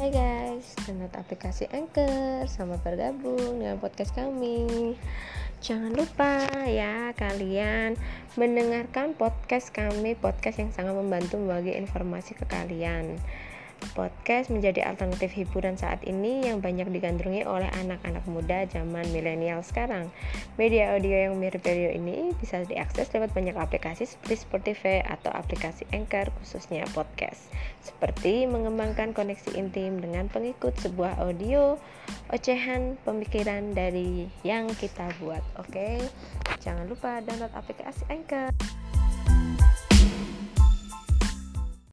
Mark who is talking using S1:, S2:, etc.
S1: Hai guys, download aplikasi Anchor, selamat bergabung dengan podcast kami. Jangan lupa ya kalian mendengarkan podcast kami, podcast yang sangat membantu membagi informasi ke kalian. Podcast menjadi alternatif hiburan saat ini yang banyak digandrungi oleh anak-anak muda zaman milenial sekarang. Media audio yang mirip radio ini bisa diakses lewat banyak aplikasi seperti Spotify atau aplikasi Anchor khususnya podcast. Seperti mengembangkan koneksi intim dengan pengikut sebuah audio ocehan pemikiran dari yang kita buat. Oke. Jangan lupa download aplikasi Anchor.